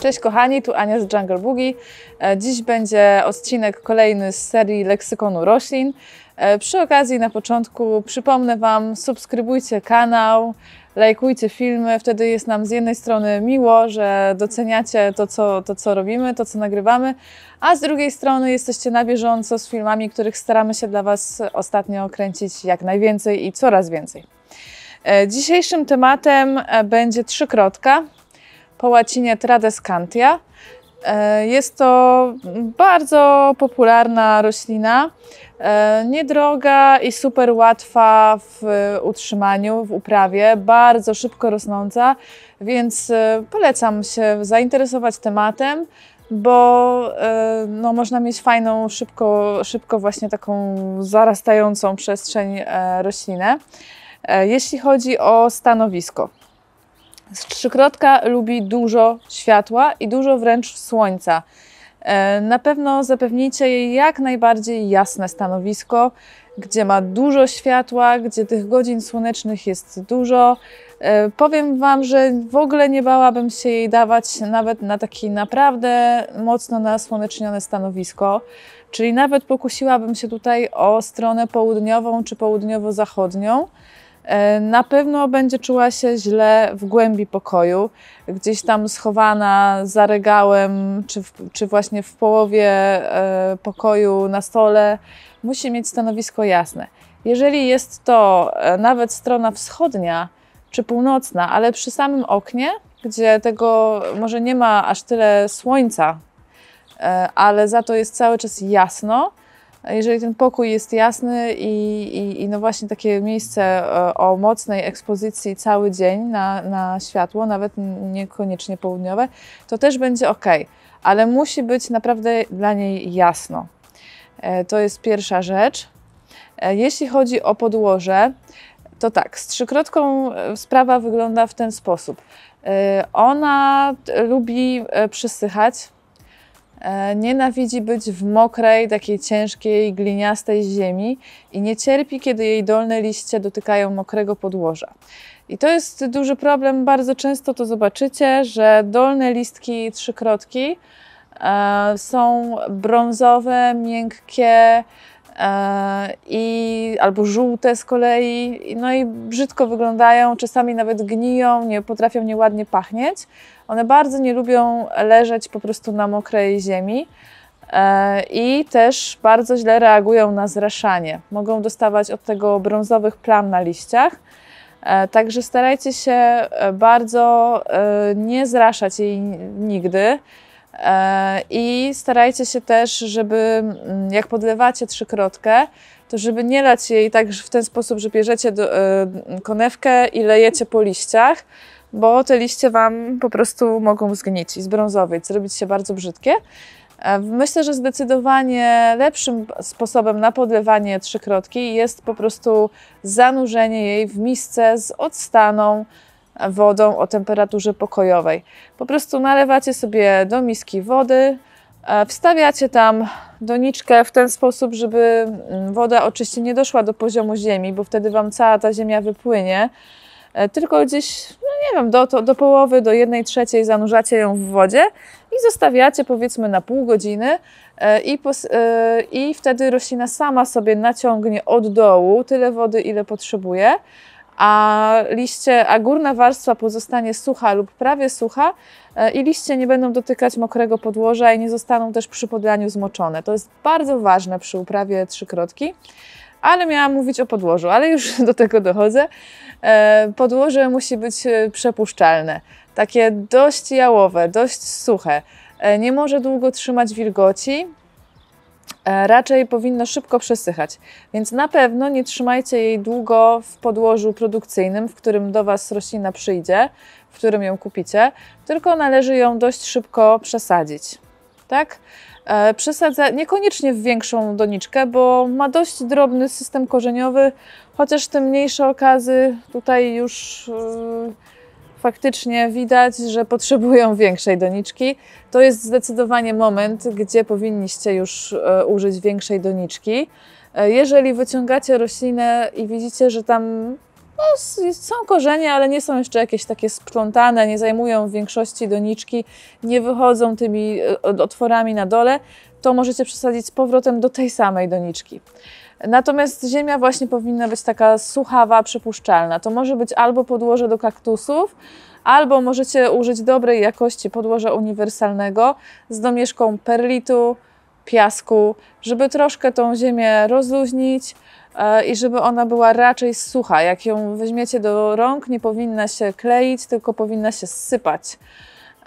Cześć kochani, tu Ania z Jungle Boogie. E, Dziś będzie odcinek kolejny z serii Leksykonu Roślin. E, Przy okazji na początku przypomnę Wam, subskrybujcie kanał, lajkujcie filmy, wtedy jest nam z jednej strony miło, że doceniacie to co, to, co robimy, to, co nagrywamy, a z drugiej strony jesteście na bieżąco z filmami, których staramy się dla Was ostatnio kręcić jak najwięcej i coraz więcej. E, Dzisiejszym tematem będzie trzykrotka, po łacinie Tradescantia. E, Jest to bardzo popularna roślina, e, niedroga i super łatwa w utrzymaniu, w uprawie, bardzo szybko rosnąca, więc e, polecam się zainteresować tematem, bo no, można mieć fajną, szybko, szybko właśnie taką zarastającą przestrzeń roślinę. Jeśli chodzi o stanowisko, Trzykrotka lubi dużo światła i dużo wręcz słońca. E, Na pewno zapewnijcie jej jak najbardziej jasne stanowisko, gdzie ma dużo światła, gdzie tych godzin słonecznych jest dużo. E, Powiem Wam, że w ogóle nie bałabym się jej dawać nawet na takie naprawdę mocno nasłonecznione stanowisko. Czyli nawet pokusiłabym się tutaj o stronę południową czy południowo-zachodnią. E, Na pewno będzie czuła się źle w głębi pokoju, gdzieś tam schowana za regałem, czy, w, czy właśnie w połowie e, pokoju na stole. Musi mieć stanowisko jasne. Jeżeli jest to e, nawet strona wschodnia czy północna, ale przy samym oknie, gdzie tego może nie ma aż tyle słońca, ale za to jest cały czas jasno, jeżeli ten pokój jest jasny i, i, i no właśnie takie miejsce e, o mocnej ekspozycji cały dzień na, na światło, nawet niekoniecznie południowe, to też będzie ok, ale musi być naprawdę dla niej jasno. E, To jest pierwsza rzecz. E, Jeśli chodzi o podłoże, to tak, z trzykrotką sprawa wygląda w ten sposób. Ona lubi przysychać, Nienawidzi być w mokrej, takiej ciężkiej, gliniastej ziemi i nie cierpi, kiedy jej dolne liście dotykają mokrego podłoża. I to jest duży problem. Bardzo często to zobaczycie, że dolne listki trzykrotki e, są brązowe, miękkie e, i albo żółte z kolei, no i brzydko wyglądają, czasami nawet gniją, nie potrafią nieładnie pachnieć. One bardzo nie lubią leżeć po prostu na mokrej ziemi e, i też bardzo źle reagują na zraszanie. Mogą dostawać od tego brązowych plam na liściach. E, Także starajcie się e, bardzo nie zraszać jej nigdy. I starajcie się też, żeby jak podlewacie trzykrotkę, to żeby nie lać jej tak w ten sposób, że bierzecie do, konewkę i lejecie po liściach, bo te liście Wam po prostu mogą zgnić i zbrązowieć, zrobić się bardzo brzydkie. E, Myślę, że zdecydowanie lepszym sposobem na podlewanie trzykrotki jest po prostu zanurzenie jej w misce z odstaną wodą o temperaturze pokojowej. Po prostu nalewacie sobie do miski wody, e, wstawiacie tam doniczkę w ten sposób, żeby mm, woda oczywiście nie doszła do poziomu ziemi, bo wtedy Wam cała ta ziemia wypłynie, tylko gdzieś, no nie wiem, do, do, do połowy, do jednej trzeciej zanurzacie ją w wodzie i zostawiacie powiedzmy na pół godziny e, i, pos, e, i wtedy roślina sama sobie naciągnie od dołu tyle wody, ile potrzebuje, a liście, a górna warstwa pozostanie sucha lub prawie sucha e, i liście nie będą dotykać mokrego podłoża i nie zostaną też przy podlaniu zmoczone. To jest bardzo ważne przy uprawie trzykrotki. Ale miałam mówić o podłożu, ale już do tego dochodzę. E, Podłoże musi być e, przepuszczalne, takie dość jałowe, dość suche. E, Nie może długo trzymać wilgoci, raczej powinno szybko przesychać. Więc na pewno nie trzymajcie jej długo w podłożu produkcyjnym, w którym do Was roślina przyjdzie, w którym ją kupicie, tylko należy ją dość szybko przesadzić. Tak? E, Przesadza niekoniecznie w większą doniczkę, bo ma dość drobny system korzeniowy, chociaż te mniejsze okazy tutaj już yy, faktycznie widać, że potrzebują większej doniczki. To jest zdecydowanie moment, gdzie powinniście już e, użyć większej doniczki. E, Jeżeli wyciągacie roślinę i widzicie, że tam no, są korzenie, ale nie są jeszcze jakieś takie splątane, nie zajmują w większości doniczki, nie wychodzą tymi e, otworami na dole, to możecie przesadzić z powrotem do tej samej doniczki. Natomiast ziemia właśnie powinna być taka suchawa, przepuszczalna. To może być albo podłoże do kaktusów, albo możecie użyć dobrej jakości podłoża uniwersalnego z domieszką perlitu, piasku, żeby troszkę tą ziemię rozluźnić i żeby ona była raczej sucha. Jak ją weźmiecie do rąk, nie powinna się kleić, tylko powinna się sypać.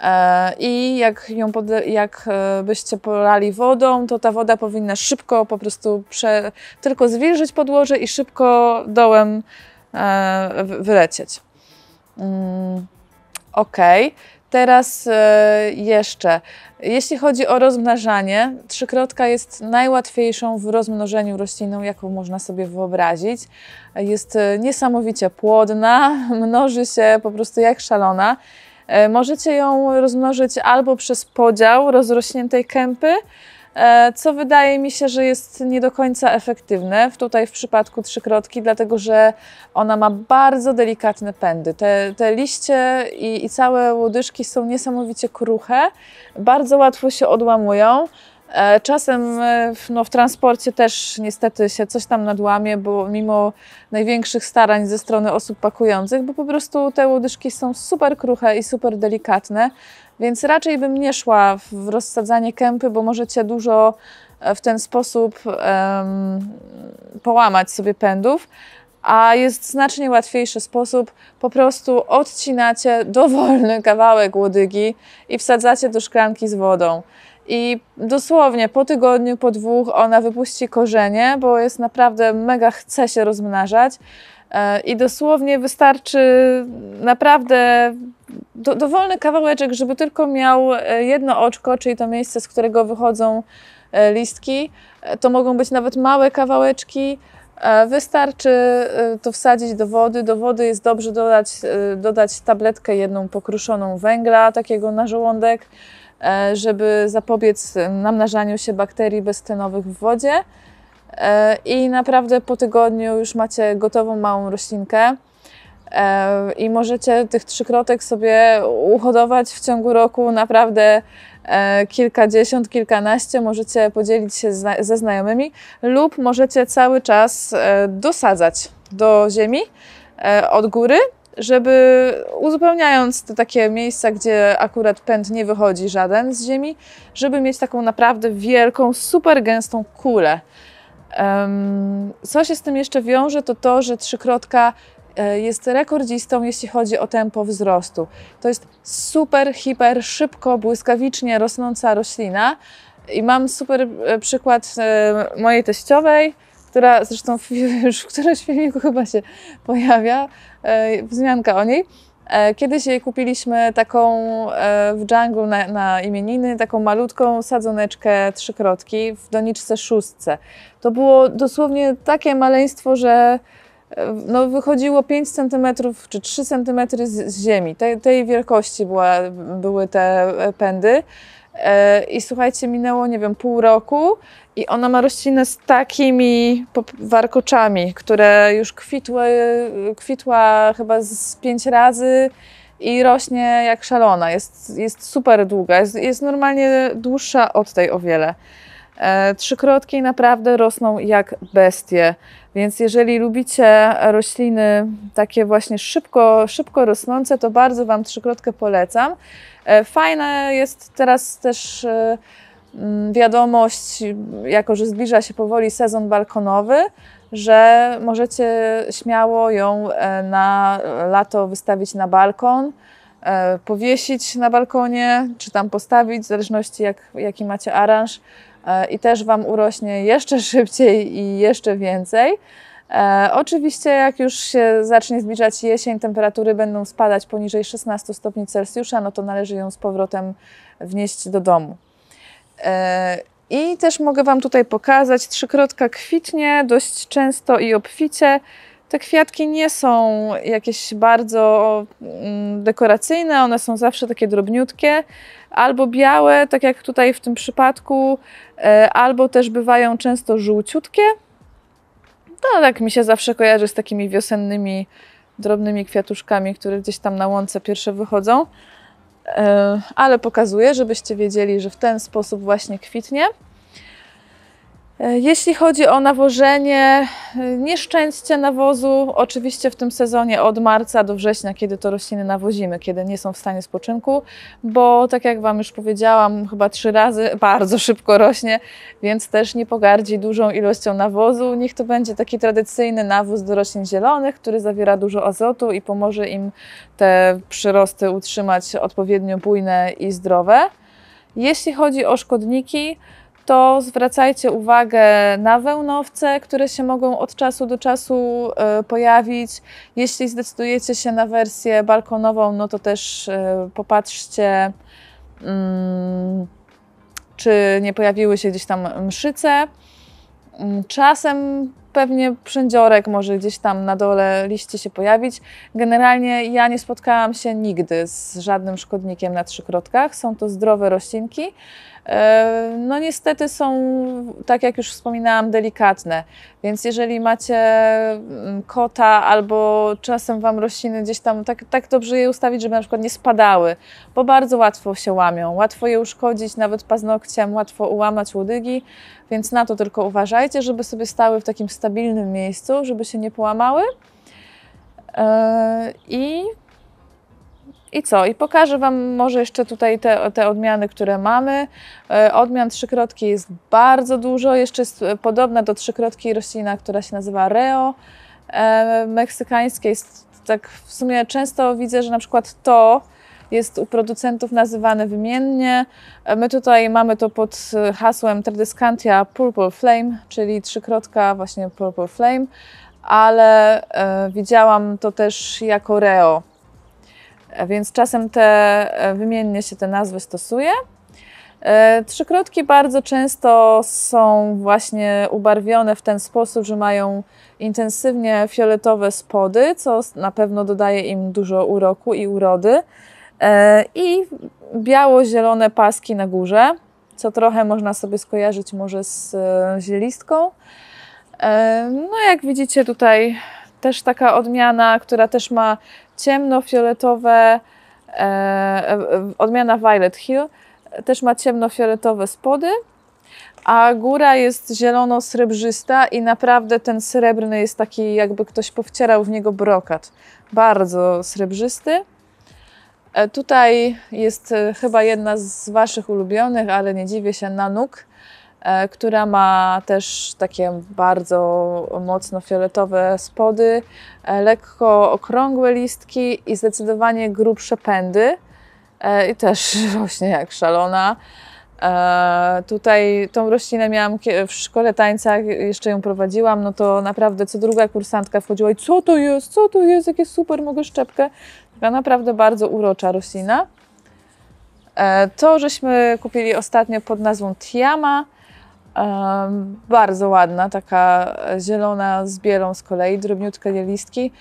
E, I jak ją jak e, byście polali wodą, to ta woda powinna szybko po prostu prze, tylko zwilżyć podłoże i szybko dołem wylecieć. Mm, ok. Teraz jeszcze jeśli chodzi o rozmnażanie, trzykrotka jest najłatwiejszą w rozmnożeniu rośliną, jaką można sobie wyobrazić. Jest e, niesamowicie płodna, mnoży się po prostu jak szalona. E, możecie ją rozmnożyć albo przez podział rozrośniętej kępy, E, co wydaje mi się, że jest nie do końca efektywne tutaj w przypadku trzykrotki, dlatego że ona ma bardzo delikatne pędy. Te, te liście i, i całe łodyżki są niesamowicie kruche, bardzo łatwo się odłamują. E, czasem e, no, w transporcie też niestety się coś tam nadłamie, bo mimo największych starań ze strony osób pakujących, bo po prostu te łodyżki są super kruche i super delikatne, więc raczej bym nie szła w rozsadzanie kępy, bo możecie dużo e, w ten sposób um, połamać sobie pędów. A jest znacznie łatwiejszy sposób, po prostu odcinacie dowolny kawałek łodygi i wsadzacie do szklanki z wodą. I dosłownie po tygodniu, po dwóch ona wypuści korzenie, bo jest naprawdę mega chce się rozmnażać. E, I dosłownie wystarczy naprawdę do, dowolny kawałeczek, żeby tylko miał e, jedno oczko, czyli to miejsce, z którego wychodzą e, listki. To mogą być nawet małe kawałeczki. Wystarczy to wsadzić do wody. Do wody jest dobrze dodać, dodać tabletkę jedną pokruszoną węgla, takiego na żołądek, żeby zapobiec namnażaniu się bakterii beztlenowych w wodzie. E, i naprawdę po tygodniu już macie gotową małą roślinkę. E, i możecie tych trzykrotek sobie uhodować w ciągu roku. Naprawdę e, kilkadziesiąt, kilkanaście, możecie podzielić się ze znajomymi lub możecie cały czas dosadzać do ziemi od góry, żeby uzupełniając te takie miejsca, gdzie akurat pęd nie wychodzi żaden z ziemi, żeby mieć taką naprawdę wielką, super gęstą kulę. Co się z tym jeszcze wiąże, to to, że trzykrotka e, jest rekordzistą, jeśli chodzi o tempo wzrostu. To jest super, hiper, szybko, błyskawicznie rosnąca roślina. I mam super e, przykład e, mojej teściowej, która zresztą już w którymś filmiku chyba się pojawia, wzmianka o niej. E, kiedyś jej kupiliśmy taką e, w dżunglu na, na, imieniny, taką malutką sadzoneczkę trzykrotki w doniczce szóstce. To było dosłownie takie maleństwo, że e, no, wychodziło 5 cm czy 3 cm z, z ziemi. Tej, tej wielkości była, były te pędy. I słuchajcie, minęło, nie wiem, pół roku i ona ma roślinę z takimi warkoczami, które już kwitły, kwitła chyba z pięć razy i rośnie jak szalona. Jest, jest super długa, jest, jest normalnie dłuższa od tej o wiele. E, trzykrotki naprawdę rosną jak bestie, więc jeżeli lubicie rośliny takie właśnie szybko, szybko rosnące, to bardzo Wam trzykrotkę polecam. E, fajne jest teraz też e, Mm, wiadomość, jako że zbliża się powoli sezon balkonowy, że możecie śmiało ją na lato wystawić na balkon, powiesić na balkonie, czy tam postawić, w zależności jak, jaki macie aranż i też Wam urośnie jeszcze szybciej i jeszcze więcej. E, oczywiście, jak już się zacznie zbliżać jesień, temperatury będą spadać poniżej 16 stopni Celsjusza, no to należy ją z powrotem wnieść do domu. E, I też mogę Wam tutaj pokazać, trzykrotka kwitnie dość często i obficie. Te kwiatki nie są jakieś bardzo mm, dekoracyjne, one są zawsze takie drobniutkie, albo białe, tak jak tutaj w tym przypadku, e, albo też bywają często żółciutkie. To tak mi się zawsze kojarzy z takimi wiosennymi drobnymi kwiatuszkami, które gdzieś tam na łące pierwsze wychodzą. E, ale pokazuję, żebyście wiedzieli, że w ten sposób właśnie kwitnie. E, jeśli chodzi o nawożenie, e, nie szczęście nawozu, oczywiście w tym sezonie od marca do września, kiedy to rośliny nawozimy, kiedy nie są w stanie spoczynku, bo tak jak Wam już powiedziałam, chyba trzy razy bardzo szybko rośnie, więc też nie pogardzi dużą ilością nawozu. Niech to będzie taki tradycyjny nawóz do roślin zielonych, który zawiera dużo azotu i pomoże im te przyrosty utrzymać odpowiednio bujne i zdrowe. Jeśli chodzi o szkodniki, to zwracajcie uwagę na wełnowce, które się mogą od czasu do czasu e, pojawić. Jeśli zdecydujecie się na wersję balkonową, no to też e, popatrzcie, mm, czy nie pojawiły się gdzieś tam mszyce. Mm, czasem pewnie przędziorek może gdzieś tam na dole liście się pojawić. Generalnie ja nie spotkałam się nigdy z żadnym szkodnikiem na trzykrotkach. Są to zdrowe roślinki. E, no niestety są, tak jak już wspominałam, delikatne. Więc jeżeli macie mm, kota albo czasem Wam rośliny gdzieś tam, tak, tak dobrze je ustawić, żeby na przykład nie spadały, bo bardzo łatwo się łamią. Łatwo je uszkodzić nawet paznokciem, łatwo ułamać łodygi, więc na to tylko uważajcie, żeby sobie stały w takim stabilnym miejscu, żeby się nie połamały. E, I i co? I pokażę Wam może jeszcze tutaj te, te odmiany, które mamy. E, odmian trzykrotki jest bardzo dużo. Jeszcze jest e, podobna do trzykrotki roślina, która się nazywa Reo. Meksykańskie jest tak w sumie często widzę, że na przykład to jest u producentów nazywane wymiennie. My tutaj mamy to pod hasłem Tradescantia Purple Flame, czyli trzykrotka właśnie Purple Flame, ale widziałam to też jako Reo więc czasem te e, wymiennie się te nazwy stosuje. E, trzykrotki bardzo często są właśnie ubarwione w ten sposób, że mają intensywnie fioletowe spody, co na pewno dodaje im dużo uroku i urody. E, I biało-zielone paski na górze, co trochę można sobie skojarzyć może z zielistką. No jak widzicie tutaj też taka odmiana, która też ma ciemnofioletowe, e, e, odmiana Violet Hill, też ma ciemnofioletowe spody, a góra jest zielono-srebrzysta i naprawdę ten srebrny jest taki, jakby ktoś powcierał w niego brokat. Bardzo srebrzysty. E, tutaj jest e, chyba jedna z Waszych ulubionych, ale nie dziwię się, Nanuk. E, która ma też takie bardzo mocno fioletowe spody, lekko okrągłe listki i zdecydowanie grubsze pędy. I też rośnie jak szalona. Tutaj tą roślinę miałam w szkole tańca, jeszcze ją prowadziłam, no to naprawdę co druga kursantka wchodziła i co to jest, co to jest, jakie super, mogę szczepkę. Taka naprawdę bardzo urocza roślina. To, żeśmy kupili ostatnio pod nazwą Tiama, bardzo ładna, taka zielona z bielą z kolei, drobniutkie listki.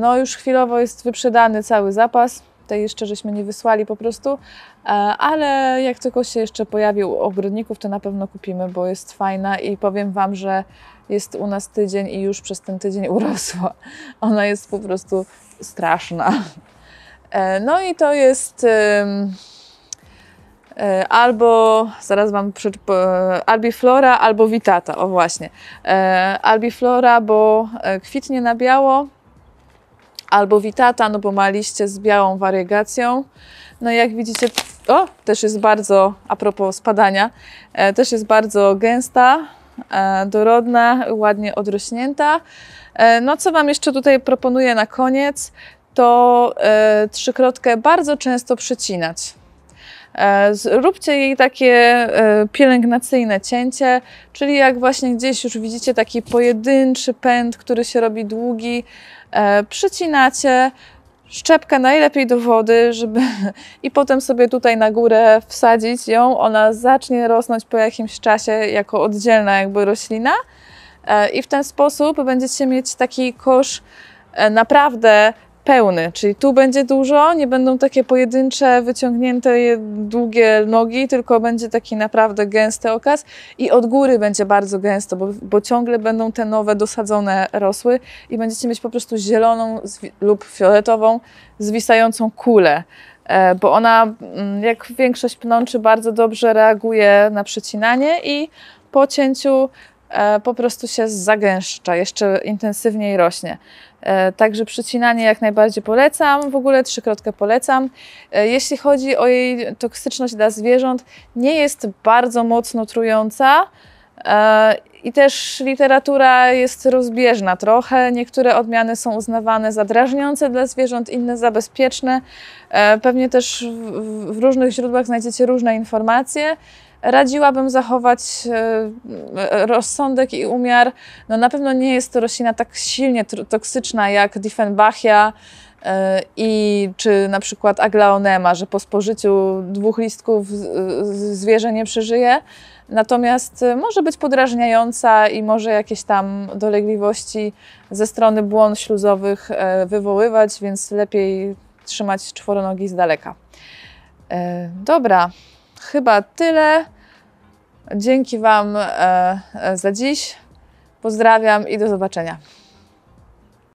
No już chwilowo jest wyprzedany cały zapas, tej jeszcze żeśmy nie wysłali po prostu, e, ale jak tylko się jeszcze pojawił ogrodników, to na pewno kupimy, bo jest fajna i powiem Wam, że jest u nas tydzień i już przez ten tydzień urosła. Ona jest po prostu straszna. E, no i to jest E, albo, zaraz Wam e, Albiflora albo Vitata, o właśnie. Albiflora, bo kwitnie na biało, albo Vitata, no bo ma liście z białą wariegacją. No jak widzicie, o, też jest bardzo, a propos spadania, też jest bardzo gęsta, dorodna, ładnie odrośnięta. No co Wam jeszcze tutaj proponuję na koniec, to trzykrotkę bardzo często przecinać. E, zróbcie jej takie e, pielęgnacyjne cięcie, czyli jak właśnie gdzieś już widzicie taki pojedynczy pęd, który się robi długi, e, przycinacie, szczepkę najlepiej do wody, żeby i potem sobie tutaj na górę wsadzić ją. Ona zacznie rosnąć po jakimś czasie jako oddzielna jakby roślina i w ten sposób będziecie mieć taki kosz naprawdę pełny, czyli tu będzie dużo, nie będą takie pojedyncze, wyciągnięte, długie nogi, tylko będzie taki naprawdę gęsty okaz i od góry będzie bardzo gęsto, bo, bo ciągle będą te nowe dosadzone rosły i będziecie mieć po prostu zieloną lub fioletową zwisającą kulę. E, bo ona, mm, jak większość pnączy, bardzo dobrze reaguje na przecinanie i po cięciu po prostu się zagęszcza, jeszcze intensywniej rośnie. E, także przycinanie jak najbardziej polecam, w ogóle trzykrotkę polecam. E, jeśli chodzi o jej toksyczność dla zwierząt, nie jest bardzo mocno trująca e, i też literatura jest rozbieżna trochę. Niektóre odmiany są uznawane za drażniące dla zwierząt, inne za bezpieczne. Pewnie też w różnych źródłach znajdziecie różne informacje radziłabym zachować e, rozsądek i umiar. No na pewno nie jest to roślina tak silnie toksyczna jak Diefenbachia e, i czy na przykład aglaonema, że po spożyciu dwóch listków zwierzę nie przeżyje. Natomiast może być podrażniająca i może jakieś tam dolegliwości ze strony błon śluzowych e, wywoływać, więc lepiej trzymać czworonogi z daleka. Dobra, chyba tyle. Dzięki Wam e, e, za dziś. Pozdrawiam i do zobaczenia.